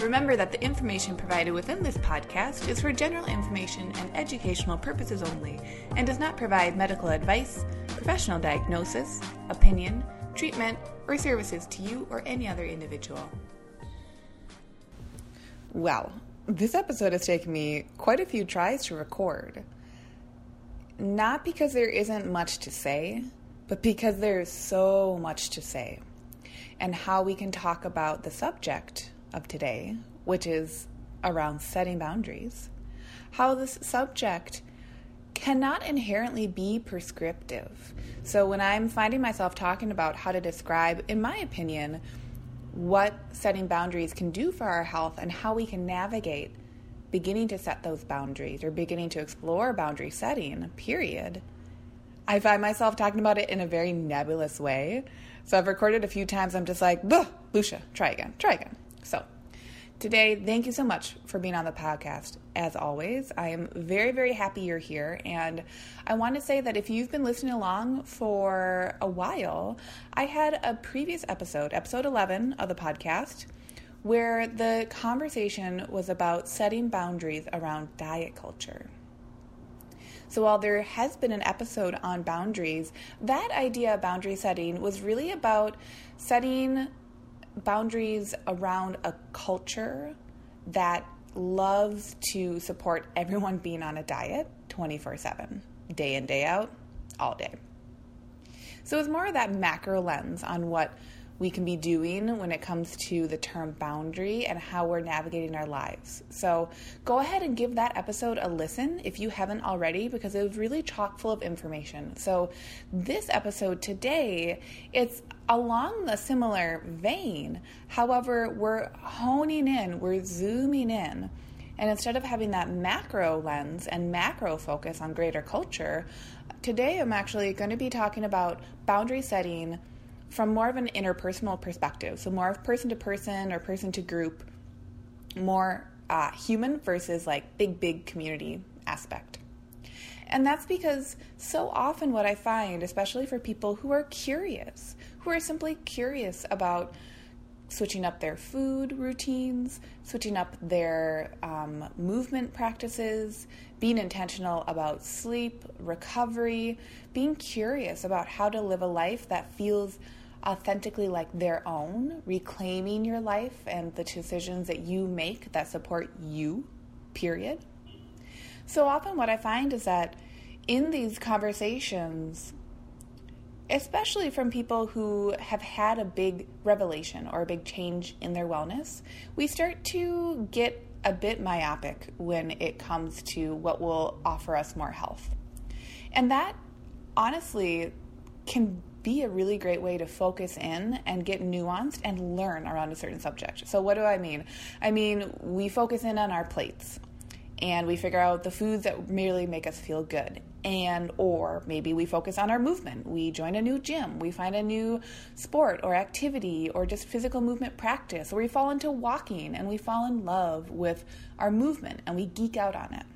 Remember that the information provided within this podcast is for general information and educational purposes only and does not provide medical advice, professional diagnosis, opinion, treatment, or services to you or any other individual. Well, this episode has taken me quite a few tries to record. Not because there isn't much to say, but because there's so much to say, and how we can talk about the subject of today, which is around setting boundaries, how this subject cannot inherently be prescriptive. So, when I'm finding myself talking about how to describe, in my opinion, what setting boundaries can do for our health and how we can navigate beginning to set those boundaries or beginning to explore boundary setting, period, I find myself talking about it in a very nebulous way. So, I've recorded a few times, I'm just like, Lucia, try again, try again. So, today, thank you so much for being on the podcast. As always, I am very, very happy you're here. And I want to say that if you've been listening along for a while, I had a previous episode, episode 11 of the podcast, where the conversation was about setting boundaries around diet culture. So, while there has been an episode on boundaries, that idea of boundary setting was really about setting boundaries around a culture that loves to support everyone being on a diet 24 7, day in, day out, all day. So it's more of that macro lens on what we can be doing when it comes to the term boundary and how we're navigating our lives. So go ahead and give that episode a listen if you haven't already because it was really chock full of information. So this episode today, it's along a similar vein. However, we're honing in, we're zooming in. And instead of having that macro lens and macro focus on greater culture, today I'm actually going to be talking about boundary setting from more of an interpersonal perspective. So, more of person to person or person to group, more uh, human versus like big, big community aspect. And that's because so often what I find, especially for people who are curious, who are simply curious about switching up their food routines, switching up their um, movement practices, being intentional about sleep, recovery, being curious about how to live a life that feels authentically like their own, reclaiming your life and the decisions that you make that support you, period. So often, what I find is that in these conversations, especially from people who have had a big revelation or a big change in their wellness, we start to get a bit myopic when it comes to what will offer us more health. And that honestly can be a really great way to focus in and get nuanced and learn around a certain subject. So, what do I mean? I mean, we focus in on our plates and we figure out the foods that merely make us feel good and or maybe we focus on our movement we join a new gym we find a new sport or activity or just physical movement practice or we fall into walking and we fall in love with our movement and we geek out on it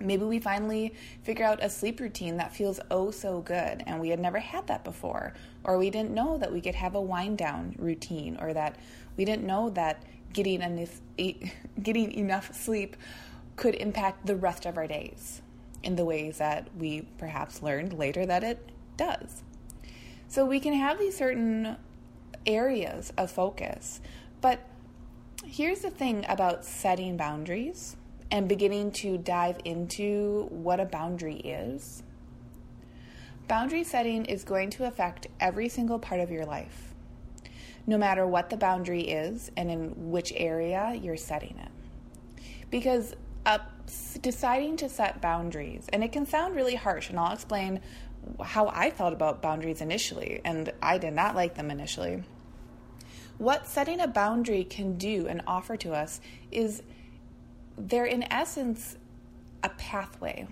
maybe we finally figure out a sleep routine that feels oh so good and we had never had that before. Or we didn't know that we could have a wind down routine or that we didn't know that getting enough getting enough sleep could impact the rest of our days in the ways that we perhaps learned later that it does. So we can have these certain areas of focus, but here's the thing about setting boundaries and beginning to dive into what a boundary is. Boundary setting is going to affect every single part of your life, no matter what the boundary is and in which area you're setting it. Because uh, deciding to set boundaries, and it can sound really harsh, and I'll explain how I felt about boundaries initially, and I did not like them initially. What setting a boundary can do and offer to us is they're in essence a pathway.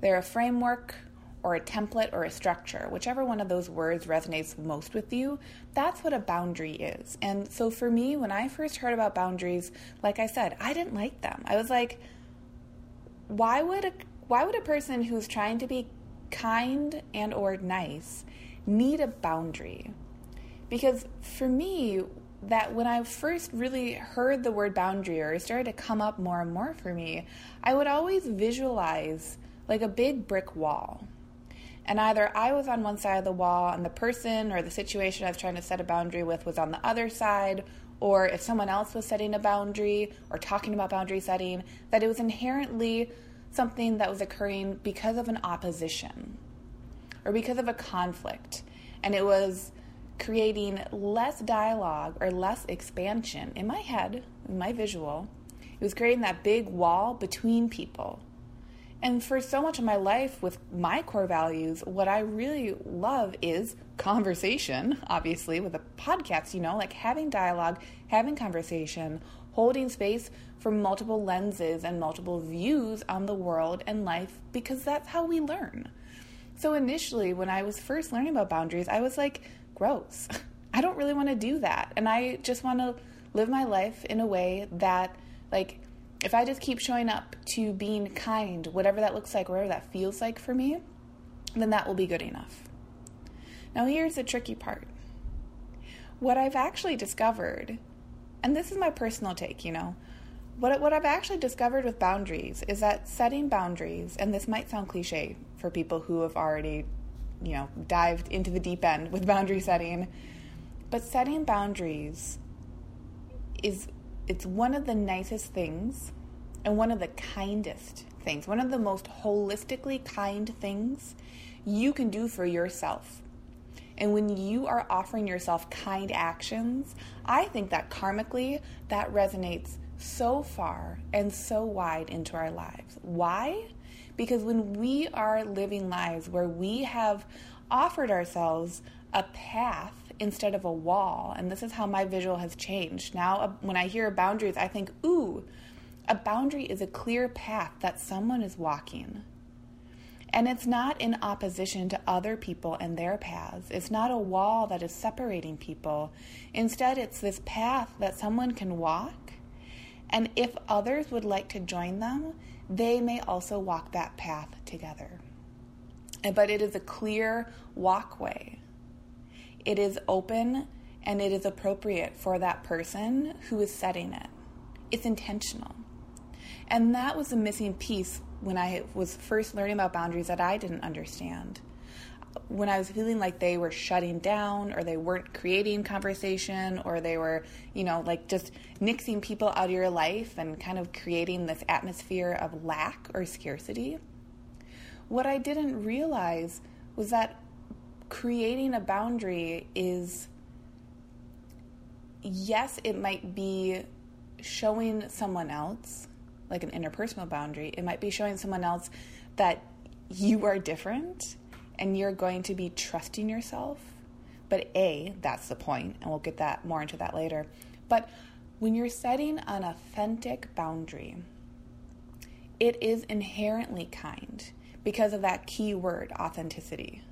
They're a framework or a template or a structure, whichever one of those words resonates most with you, that's what a boundary is. And so for me, when I first heard about boundaries, like I said, I didn't like them. I was like, why would a why would a person who's trying to be kind and or nice need a boundary? Because for me, that when I first really heard the word boundary or it started to come up more and more for me, I would always visualize like a big brick wall. And either I was on one side of the wall and the person or the situation I was trying to set a boundary with was on the other side, or if someone else was setting a boundary or talking about boundary setting, that it was inherently something that was occurring because of an opposition or because of a conflict. And it was creating less dialogue or less expansion in my head, in my visual. It was creating that big wall between people. And for so much of my life with my core values, what I really love is conversation, obviously, with a podcast, you know, like having dialogue, having conversation, holding space for multiple lenses and multiple views on the world and life because that's how we learn. So initially, when I was first learning about boundaries, I was like, gross. I don't really want to do that. And I just want to live my life in a way that, like, if I just keep showing up to being kind, whatever that looks like, whatever that feels like for me, then that will be good enough. Now, here's the tricky part. What I've actually discovered, and this is my personal take, you know, what, what I've actually discovered with boundaries is that setting boundaries, and this might sound cliche for people who have already, you know, dived into the deep end with boundary setting, but setting boundaries is it's one of the nicest things and one of the kindest things, one of the most holistically kind things you can do for yourself. And when you are offering yourself kind actions, I think that karmically that resonates so far and so wide into our lives. Why? Because when we are living lives where we have offered ourselves a path instead of a wall. And this is how my visual has changed. Now, uh, when I hear boundaries, I think, ooh, a boundary is a clear path that someone is walking. And it's not in opposition to other people and their paths. It's not a wall that is separating people. Instead, it's this path that someone can walk. And if others would like to join them, they may also walk that path together. But it is a clear walkway it is open and it is appropriate for that person who is setting it. It's intentional. And that was the missing piece when I was first learning about boundaries that I didn't understand. When I was feeling like they were shutting down or they weren't creating conversation or they were, you know, like just nixing people out of your life and kind of creating this atmosphere of lack or scarcity. What I didn't realize was that creating a boundary is yes, it might be showing someone else, like an interpersonal boundary, it might be showing someone else that you are different and you're going to be trusting yourself. But A, that's the point, and we'll get that more into that later. But when you're setting an authentic boundary, it is inherently kind because of that key word, authenticity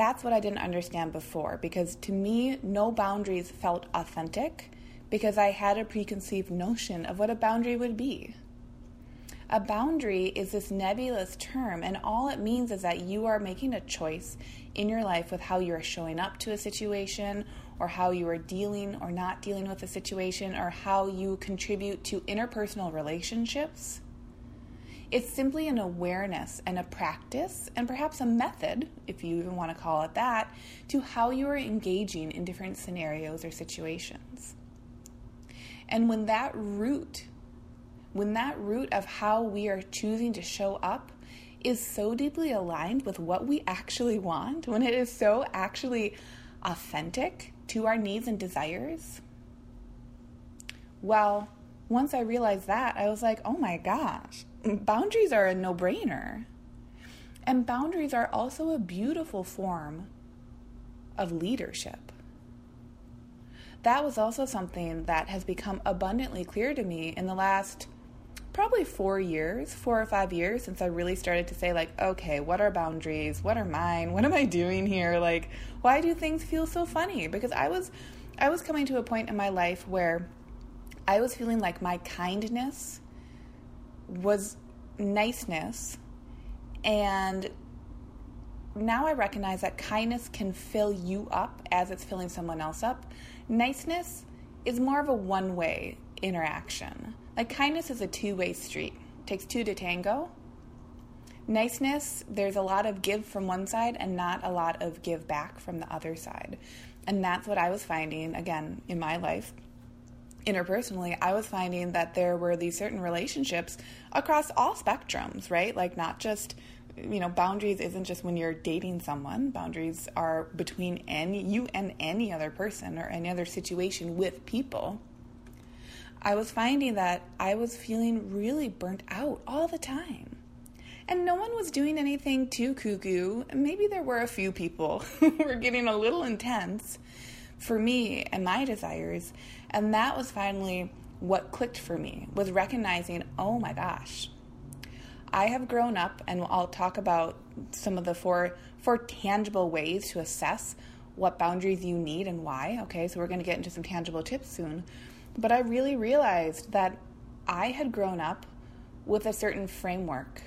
that's what I didn't understand before because to me, no boundaries felt authentic because I had a preconceived notion of what a boundary would be. A boundary is this nebulous term, and all it means is that you are making a choice in your life with how you are showing up to a situation, or how you are dealing or not dealing with a situation, or how you contribute to interpersonal relationships. It's simply an awareness and a practice, and perhaps a method, if you even want to call it that, to how you are engaging in different scenarios or situations. And when that root, when that root of how we are choosing to show up is so deeply aligned with what we actually want, when it is so actually authentic to our needs and desires, well, once I realized that, I was like, oh my gosh, boundaries are a no brainer. And boundaries are also a beautiful form of leadership. That was also something that has become abundantly clear to me in the last probably four years, four or five years since I really started to say, like, okay, what are boundaries? What are mine? What am I doing here? Like, why do things feel so funny? Because I was, I was coming to a point in my life where I was feeling like my kindness was niceness. And now I recognize that kindness can fill you up as it's filling someone else up. Niceness is more of a one way interaction. Like kindness is a two way street, it takes two to tango. Niceness, there's a lot of give from one side and not a lot of give back from the other side. And that's what I was finding again in my life interpersonally, I was finding that there were these certain relationships across all spectrums, right? Like, not just, you know, boundaries isn't just when you're dating someone, boundaries are between any, you and any other person or any other situation with people. I was finding that I was feeling really burnt out all the time. And no one was doing anything too cuckoo. Maybe there were a few people who were getting a little intense for me and my desires. And that was finally what clicked for me was recognizing, oh my gosh, I have grown up, and I'll talk about some of the four four tangible ways to assess what boundaries you need and why. Okay, so we're going to get into some tangible tips soon. But I really realized that I had grown up with a certain framework.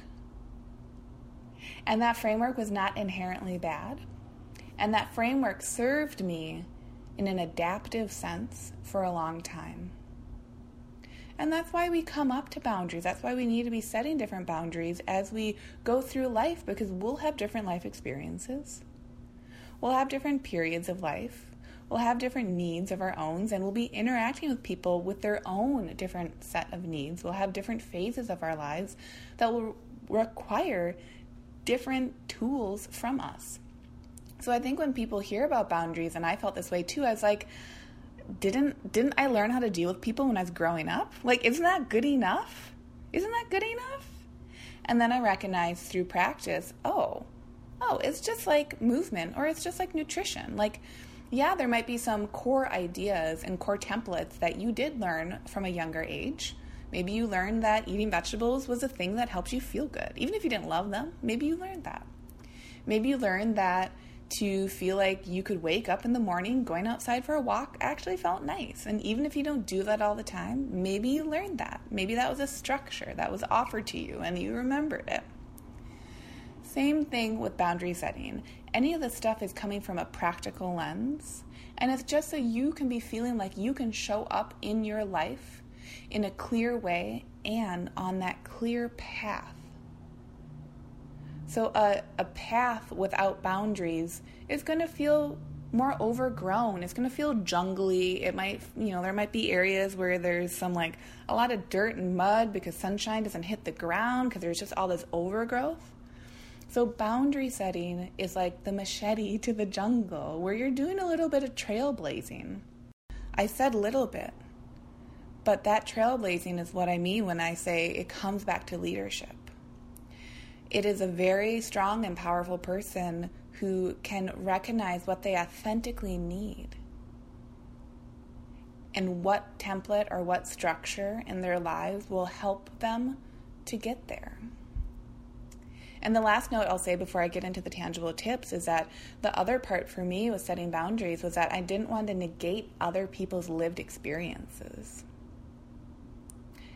And that framework was not inherently bad. And that framework served me in an adaptive sense for a long time. And that's why we come up to boundaries. That's why we need to be setting different boundaries as we go through life because we'll have different life experiences. We'll have different periods of life. We'll have different needs of our own, and we'll be interacting with people with their own different set of needs. We'll have different phases of our lives that will require different tools from us. So I think when people hear about boundaries, and I felt this way too, I was like, didn't didn't I learn how to deal with people when I was growing up? Like, isn't that good enough? Isn't that good enough? And then I recognized through practice, oh, oh, it's just like movement or it's just like nutrition. Like, yeah, there might be some core ideas and core templates that you did learn from a younger age. Maybe you learned that eating vegetables was a thing that helps you feel good. Even if you didn't love them, maybe you learned that. Maybe you learned that to feel like you could wake up in the morning going outside for a walk actually felt nice. And even if you don't do that all the time, maybe you learned that. Maybe that was a structure that was offered to you and you remembered it. Same thing with boundary setting. Any of this stuff is coming from a practical lens, and it's just so you can be feeling like you can show up in your life in a clear way and on that clear path so a, a path without boundaries is going to feel more overgrown. It's going to feel jungly. It might, you know, there might be areas where there's some like a lot of dirt and mud because sunshine doesn't hit the ground because there's just all this overgrowth. So, boundary setting is like the machete to the jungle where you're doing a little bit of trailblazing. I said little bit, but that trailblazing is what I mean when I say it comes back to leadership it is a very strong and powerful person who can recognize what they authentically need and what template or what structure in their lives will help them to get there. And the last note I'll say before I get into the tangible tips is that the other part for me was setting boundaries was that I didn't want to negate other people's lived experiences.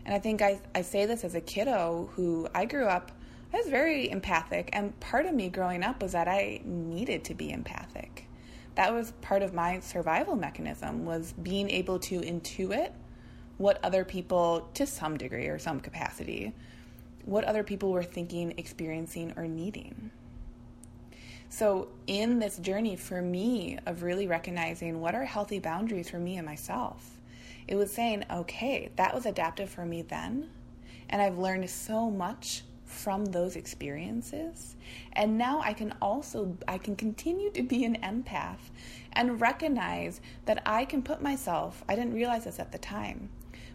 And I think I, I say this as a kiddo who I grew up I was very empathic, and part of me growing up was that I needed to be empathic. That was part of my survival mechanism was being able to intuit what other people to some degree or some capacity what other people were thinking, experiencing or needing. So, in this journey for me of really recognizing what are healthy boundaries for me and myself, it was saying, okay, that was adaptive for me then. And I've learned so much from those experiences and now i can also i can continue to be an empath and recognize that i can put myself i didn't realize this at the time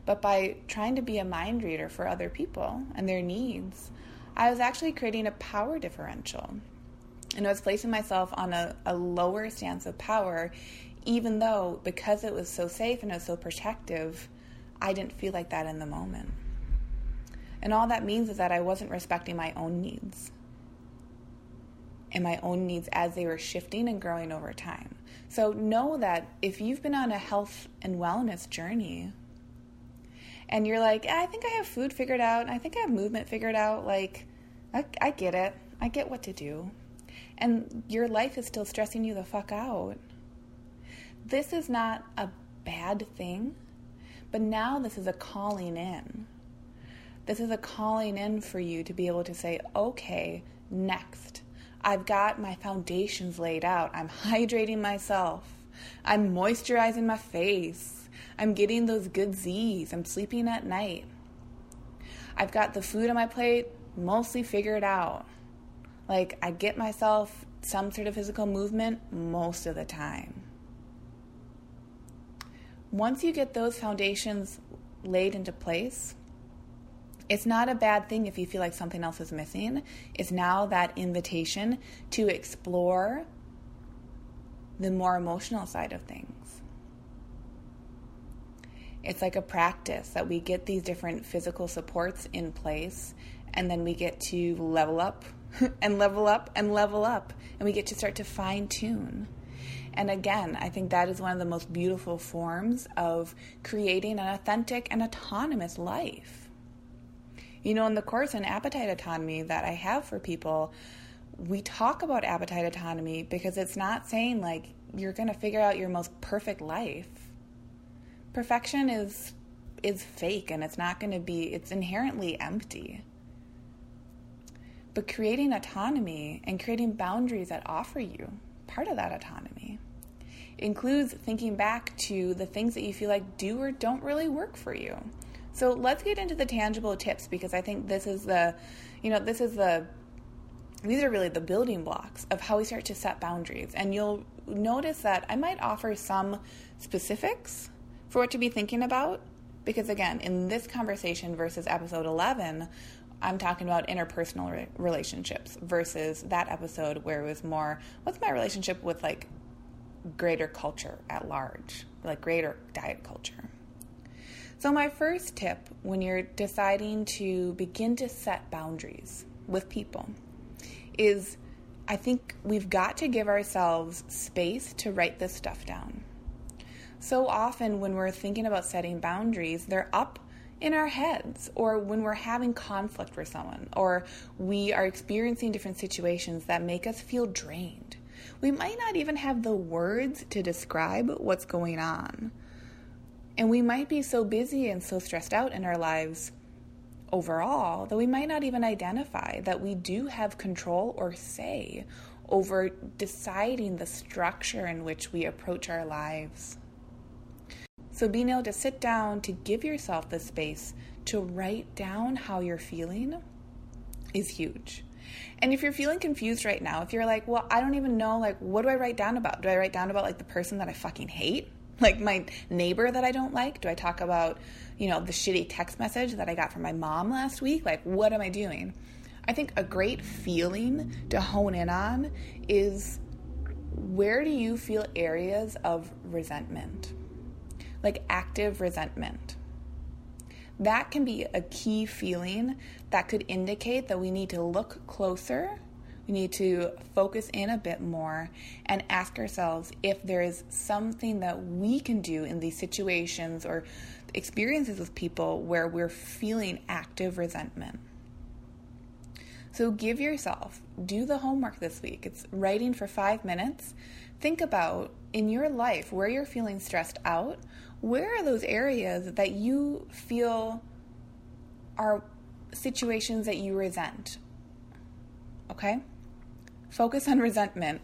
but by trying to be a mind reader for other people and their needs i was actually creating a power differential and i was placing myself on a, a lower stance of power even though because it was so safe and it was so protective i didn't feel like that in the moment And all that means is that I wasn't respecting my own needs and my own needs as they were shifting and growing over time. So know that if you've been on a health and wellness journey and you're like, I think I have food figured out, I think I have movement figured out, like, I, I get it, I get what to do, and your life is still stressing you the fuck out, this is not a bad thing, but now this is a calling in. This is a calling in for you to be able to say, okay, next. I've got my foundations laid out. I'm hydrating myself. I'm moisturizing my face. I'm getting those good Z's. I'm sleeping at night. I've got the food on my plate mostly figured out. Like, I get myself some sort of physical movement most of the time. Once you get those foundations laid into place, it's not a bad thing if you feel like something else is missing. It's now that invitation to explore the more emotional side of things. It's like a practice that we get these different physical supports in place and then we get to level up and level up and level up and we get to start to fine tune. And again, I think that is one of the most beautiful forms of creating an authentic and autonomous life you know, in the course on appetite autonomy that I have for people, we talk about appetite autonomy because it's not saying like you're going to figure out your most perfect life. Perfection is is fake and it's not going to be it's inherently empty. But creating autonomy and creating boundaries that offer you part of that autonomy includes thinking back to the things that you feel like do or don't really work for you. So let's get into the tangible tips because I think this is the, you know, this is the, these are really the building blocks of how we start to set boundaries. And you'll notice that I might offer some specifics for what to be thinking about because, again, in this conversation versus episode 11, I'm talking about interpersonal re- relationships versus that episode where it was more what's my relationship with like greater culture at large, like greater diet culture. So, my first tip when you're deciding to begin to set boundaries with people is I think we've got to give ourselves space to write this stuff down. So often, when we're thinking about setting boundaries, they're up in our heads, or when we're having conflict with someone, or we are experiencing different situations that make us feel drained. We might not even have the words to describe what's going on. And we might be so busy and so stressed out in our lives overall that we might not even identify that we do have control or say over deciding the structure in which we approach our lives. So, being able to sit down to give yourself the space to write down how you're feeling is huge. And if you're feeling confused right now, if you're like, well, I don't even know, like, what do I write down about? Do I write down about like the person that I fucking hate? like my neighbor that I don't like? Do I talk about, you know, the shitty text message that I got from my mom last week? Like, what am I doing? I think a great feeling to hone in on is where do you feel areas of resentment? Like active resentment. That can be a key feeling that could indicate that we need to look closer we need to focus in a bit more and ask ourselves if there is something that we can do in these situations or experiences with people where we're feeling active resentment. So give yourself, do the homework this week. It's writing for five minutes. Think about in your life where you're feeling stressed out. Where are those areas that you feel are situations that you resent? Okay? focus on resentment.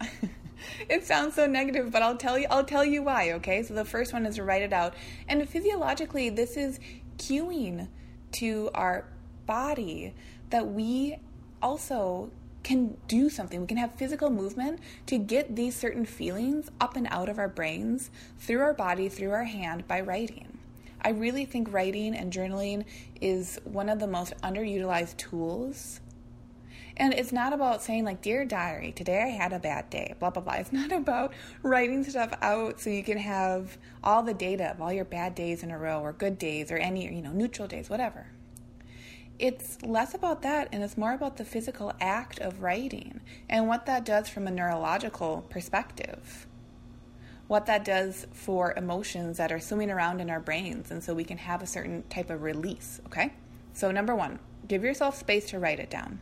it sounds so negative, but I'll tell you I'll tell you why, okay? So the first one is to write it out. And physiologically, this is cueing to our body that we also can do something. We can have physical movement to get these certain feelings up and out of our brains through our body, through our hand by writing. I really think writing and journaling is one of the most underutilized tools and it's not about saying, like, Dear Diary, today I had a bad day, blah, blah, blah. It's not about writing stuff out so you can have all the data of all your bad days in a row or good days or any, you know, neutral days, whatever. It's less about that and it's more about the physical act of writing and what that does from a neurological perspective. What that does for emotions that are swimming around in our brains, and so we can have a certain type of release, okay? So, number one, give yourself space to write it down.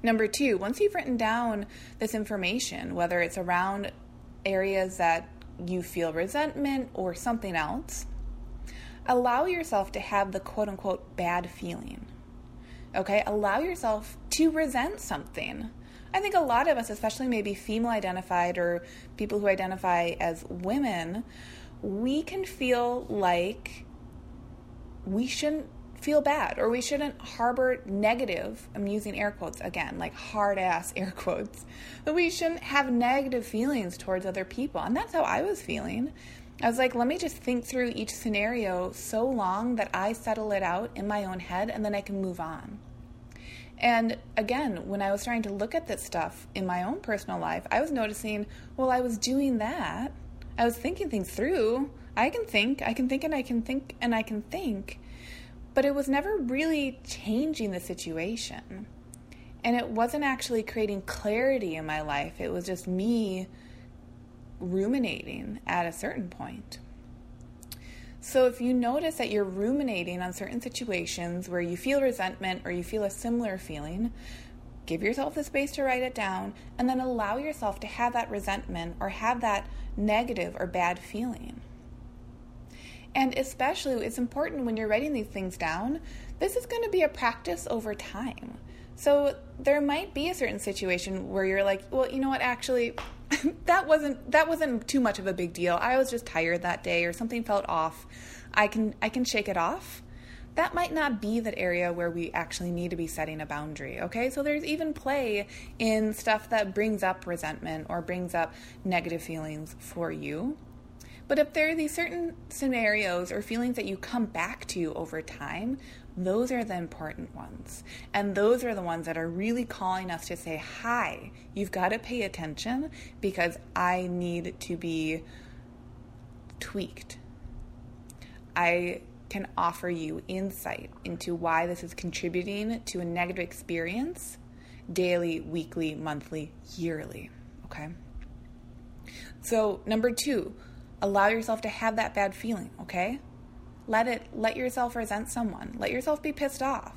Number two, once you've written down this information, whether it's around areas that you feel resentment or something else, allow yourself to have the quote unquote bad feeling. Okay, allow yourself to resent something. I think a lot of us, especially maybe female identified or people who identify as women, we can feel like we shouldn't feel bad or we shouldn't harbor negative i'm using air quotes again like hard ass air quotes that we shouldn't have negative feelings towards other people and that's how i was feeling I was like, let me just think through each scenario so long that I settle it out in my own head and then I can move on. And again, when I was trying to look at this stuff in my own personal life, I was noticing, well, I was doing that. I was thinking things through. I can think, I can think, and I can think, and I can think. But it was never really changing the situation. And it wasn't actually creating clarity in my life. It was just me ruminating at a certain point. So, if you notice that you're ruminating on certain situations where you feel resentment or you feel a similar feeling, give yourself the space to write it down and then allow yourself to have that resentment or have that negative or bad feeling. And especially, it's important when you're writing these things down, this is going to be a practice over time. So, there might be a certain situation where you're like, well, you know what, actually, that wasn't that wasn't too much of a big deal. I was just tired that day or something felt off. I can I can shake it off. That might not be the area where we actually need to be setting a boundary, okay? So there's even play in stuff that brings up resentment or brings up negative feelings for you. But if there are these certain scenarios or feelings that you come back to over time, those are the important ones. And those are the ones that are really calling us to say, Hi, you've got to pay attention because I need to be tweaked. I can offer you insight into why this is contributing to a negative experience daily, weekly, monthly, yearly. Okay? So, number two, allow yourself to have that bad feeling, okay? Let it let yourself resent someone. Let yourself be pissed off.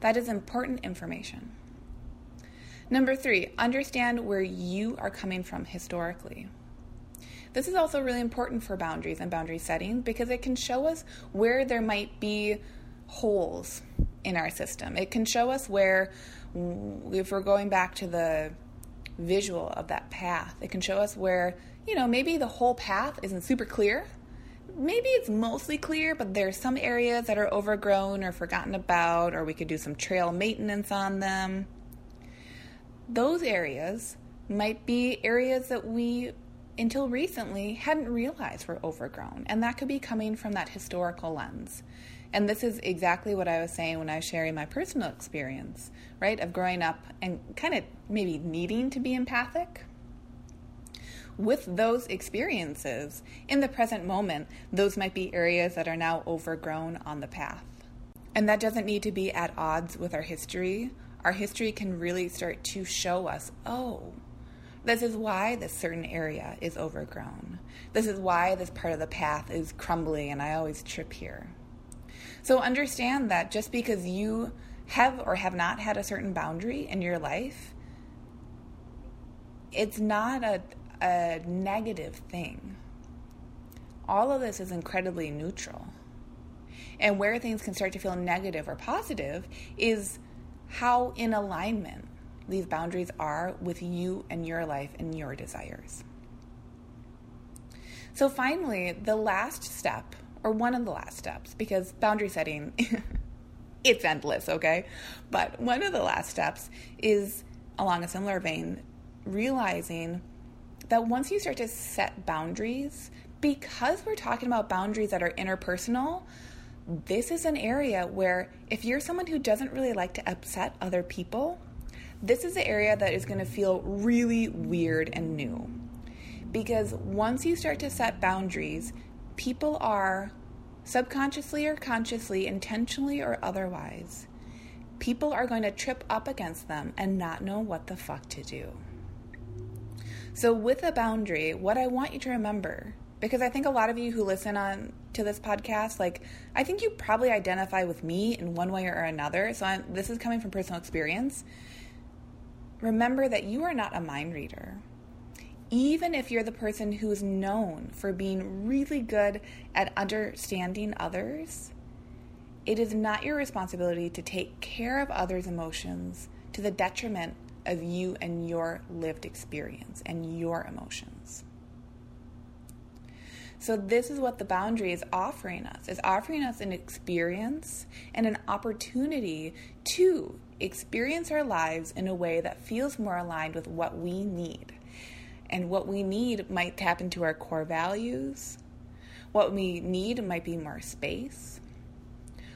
That is important information. Number 3, understand where you are coming from historically. This is also really important for boundaries and boundary setting because it can show us where there might be holes in our system. It can show us where, if we're going back to the visual of that path, it can show us where, you know, maybe the whole path isn't super clear maybe it's mostly clear, but there's some areas that are overgrown or forgotten about, or we could do some trail maintenance on them. Those areas might be areas that we, until recently, hadn't realized were overgrown, and that could be coming from that historical lens. And this is exactly what I was saying when I was sharing my personal experience, right, of growing up and kind of maybe needing to be empathic with those experiences in the present moment, those might be areas that are now overgrown on the path. And that doesn't need to be at odds with our history. Our history can really start to show us oh, this is why this certain area is overgrown. This is why this part of the path is crumbly and I always trip here. So understand that just because you have or have not had a certain boundary in your life, it's not a, a negative thing. All of this is incredibly neutral. And where things can start to feel negative or positive is how in alignment these boundaries are with you and your life and your desires. So, finally, the last step, or one of the last steps, because boundary setting, it's endless, okay? But one of the last steps is along a similar vein, realizing that once you start to set boundaries, because we're talking about boundaries that are interpersonal, this is an area where if you're someone who doesn't really like to upset other people, this is the area that is going to feel really weird and new. Because once you start to set boundaries, people are subconsciously or consciously, intentionally or otherwise, people are going to trip up against them and not know what the fuck to do. So, with a boundary, what I want you to remember, because I think a lot of you who listen on to this podcast, like I think you probably identify with me in one way or another. So, I'm, this is coming from personal experience. Remember that you are not a mind reader even if you're the person who is known for being really good at understanding others, it is not your responsibility to take care of others' emotions to the detriment of you and your lived experience and your emotions. So this is what the boundary is offering us. It's offering us an experience and an opportunity to experience our lives in a way that feels more aligned with what we need and what we need might tap into our core values. What we need might be more space.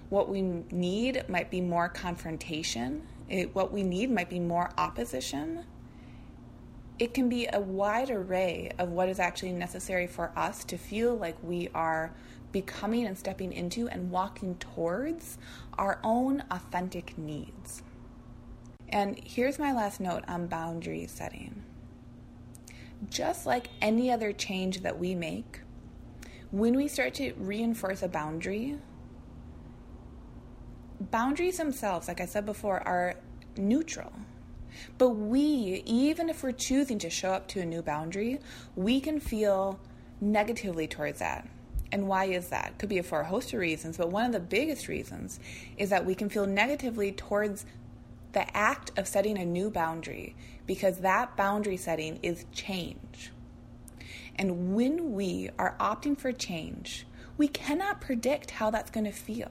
What we need might be more confrontation. It, what we need might be more opposition. It can be a wide array of what is actually necessary for us to feel like we are becoming and stepping into and walking towards our own authentic needs. And here's my last note on boundary setting just like any other change that we make, when we start to reinforce a boundary, boundaries themselves, like I said before, are neutral. But we, even if we're choosing to show up to a new boundary, we can feel negatively towards that. And why is that? Could be for a host of reasons, but one of the biggest reasons is that we can feel negatively towards the act of setting a new boundary because that boundary setting is change. And when we are opting for change, we cannot predict how that's going to feel.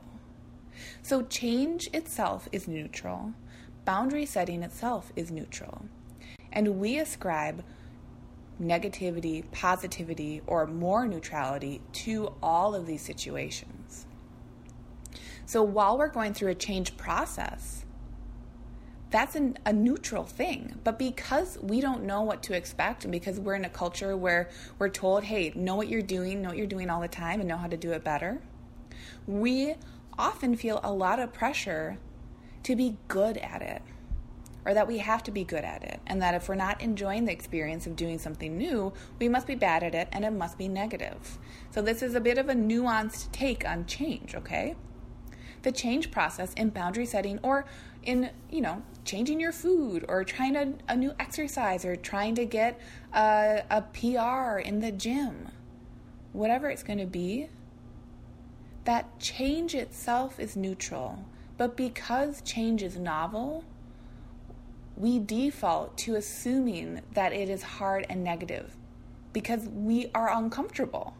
So, change itself is neutral, boundary setting itself is neutral. And we ascribe negativity, positivity, or more neutrality to all of these situations. So, while we're going through a change process, that's an, a neutral thing. But because we don't know what to expect, and because we're in a culture where we're told, hey, know what you're doing, know what you're doing all the time, and know how to do it better, we often feel a lot of pressure to be good at it, or that we have to be good at it, and that if we're not enjoying the experience of doing something new, we must be bad at it and it must be negative. So, this is a bit of a nuanced take on change, okay? The change process in boundary setting or in, you know, changing your food or trying a, a new exercise or trying to get a, a PR in the gym, whatever it's going to be, that change itself is neutral. But because change is novel, we default to assuming that it is hard and negative because we are uncomfortable.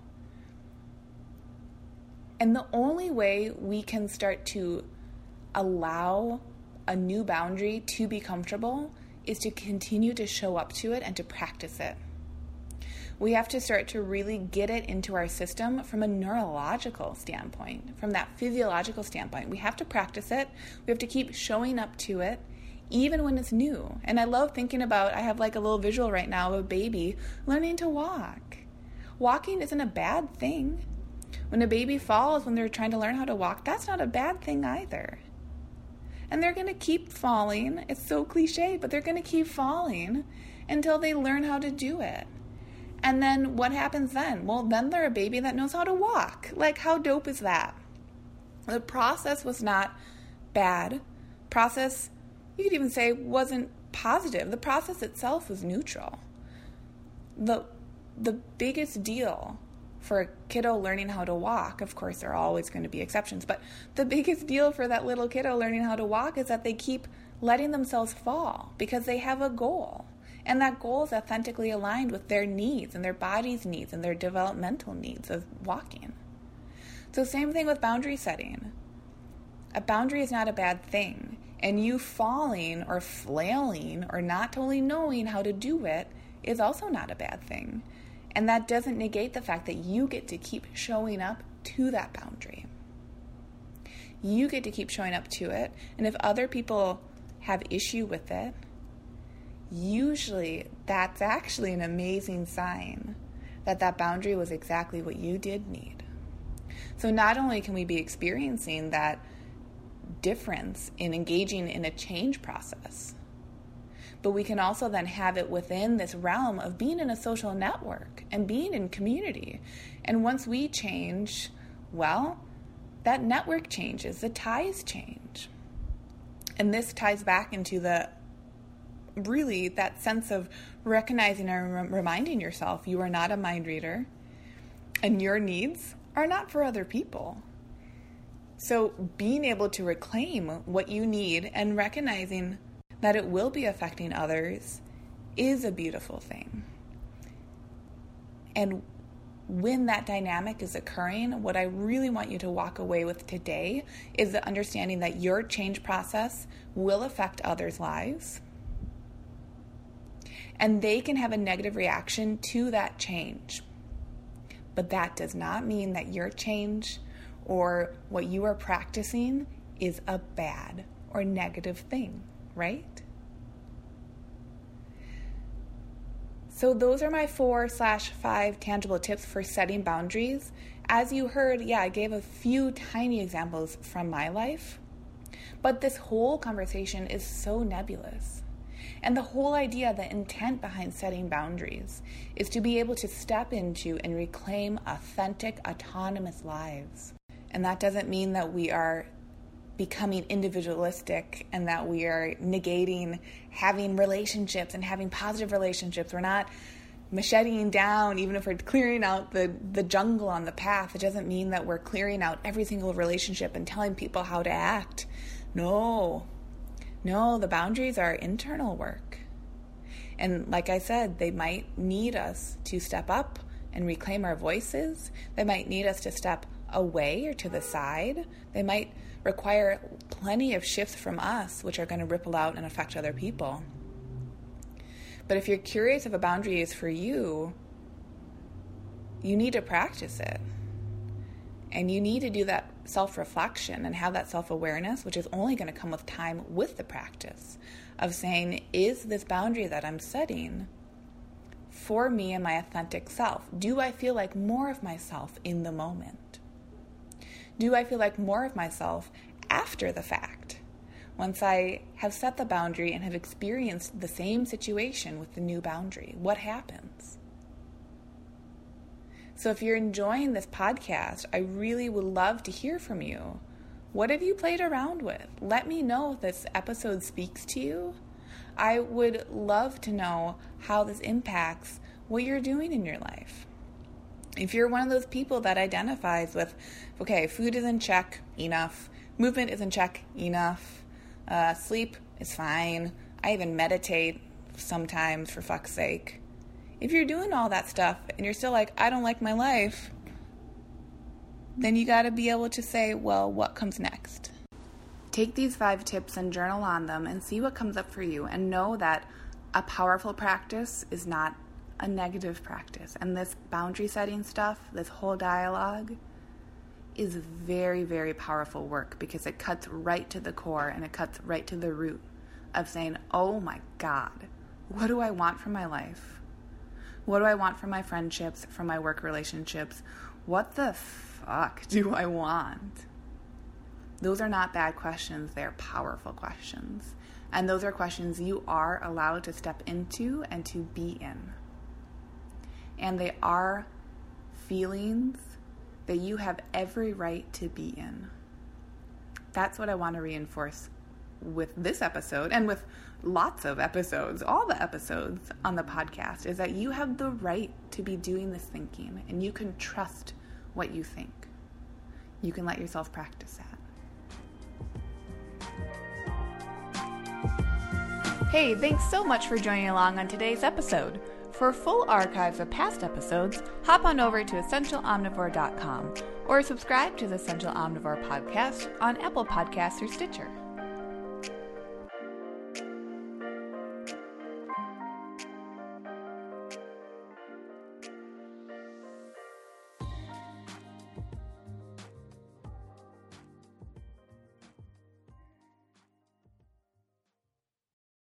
And the only way we can start to allow a new boundary to be comfortable is to continue to show up to it and to practice it. We have to start to really get it into our system from a neurological standpoint, from that physiological standpoint. We have to practice it. We have to keep showing up to it, even when it's new. And I love thinking about, I have like a little visual right now of a baby learning to walk. Walking isn't a bad thing. When a baby falls when they're trying to learn how to walk, that's not a bad thing either and they're going to keep falling. It's so cliche, but they're going to keep falling until they learn how to do it. And then what happens then? Well, then they're a baby that knows how to walk. Like, how dope is that? The process was not bad. Process, you could even say, wasn't positive. The process itself was neutral. The, the biggest deal for a kiddo learning how to walk, of course, there are always going to be exceptions, but the biggest deal for that little kiddo learning how to walk is that they keep letting themselves fall because they have a goal. And that goal is authentically aligned with their needs and their body's needs and their developmental needs of walking. So, same thing with boundary setting. A boundary is not a bad thing, and you falling or flailing or not totally knowing how to do it is also not a bad thing. And that doesn't negate the fact that you get to keep showing up to that boundary. You get to keep showing up to it. And if other people have issue with it, usually that's actually an amazing sign that that boundary was exactly what you did need. So not only can we be experiencing that difference in engaging in a change process, but we can also then have it within this realm of being in a social network and being in community. And once we change, well, that network changes, the ties change. And this ties back into the really that sense of recognizing and reminding yourself you are not a mind reader and your needs are not for other people. So, being able to reclaim what you need and recognizing that it will be affecting others is a beautiful thing. And when that dynamic is occurring, what I really want you to walk away with today is the understanding that your change process will affect others' lives and they can have a negative reaction to that change. But that does not mean that your change or what you are practicing is a bad or negative thing, right? So, those are my four slash five tangible tips for setting boundaries. As you heard, yeah, I gave a few tiny examples from my life, but this whole conversation is so nebulous. And the whole idea, the intent behind setting boundaries, is to be able to step into and reclaim authentic, autonomous lives. And that doesn't mean that we are becoming individualistic and that we are negating having relationships and having positive relationships. We're not macheting down, even if we're clearing out the, the jungle on the path. It doesn't mean that we're clearing out every single relationship and telling people how to act. No, no, the boundaries are internal work. And like I said, they might need us to step up and reclaim our voices. They might need us to step away or to the side. They might require plenty of shifts from us, which are going to ripple out and affect other people. But if you're curious if a boundary is for you, you need to practice it. And you need to do that self reflection and have that self awareness, which is only going to come with time with the practice of saying, is this boundary that I'm setting for me and my authentic self? Do I feel like more of myself in the moment? Do I feel like more of myself after the fact? Once I have set the boundary and have experienced the same situation with the new boundary, what happens? So if you're enjoying this podcast, I really would love to hear from you. What have you played around with? Let me know if this episode speaks to you. I would love to know how this impacts what you're doing in your life. If you're one of those people that identifies with, okay, food is in check, enough, movement is in check, enough, uh, sleep is fine, I even meditate sometimes for fuck's sake if you're doing all that stuff and you're still like, I don't like my life, then you got to be able to say, well, what comes next? Take these five tips and journal on them and see what comes up for you, and know that a powerful practice is not a negative practice. And this boundary setting stuff, this whole dialogue, is very, very powerful work because it cuts right to the core and it cuts right to the root of saying, oh my God, what do I want from my life? What do I want from my friendships, from my work relationships? What the fuck do I want? Those are not bad questions, they're powerful questions. And those are questions you are allowed to step into and to be in. And they are feelings that you have every right to be in. That's what I want to reinforce with this episode and with lots of episodes, all the episodes on the podcast, is that you have the right to be doing this thinking and you can trust what you think. You can let yourself practice that. Hey, thanks so much for joining along on today's episode. For full archives of past episodes, hop on over to essentialomnivore.com or subscribe to the Essential Omnivore podcast on Apple Podcasts or Stitcher.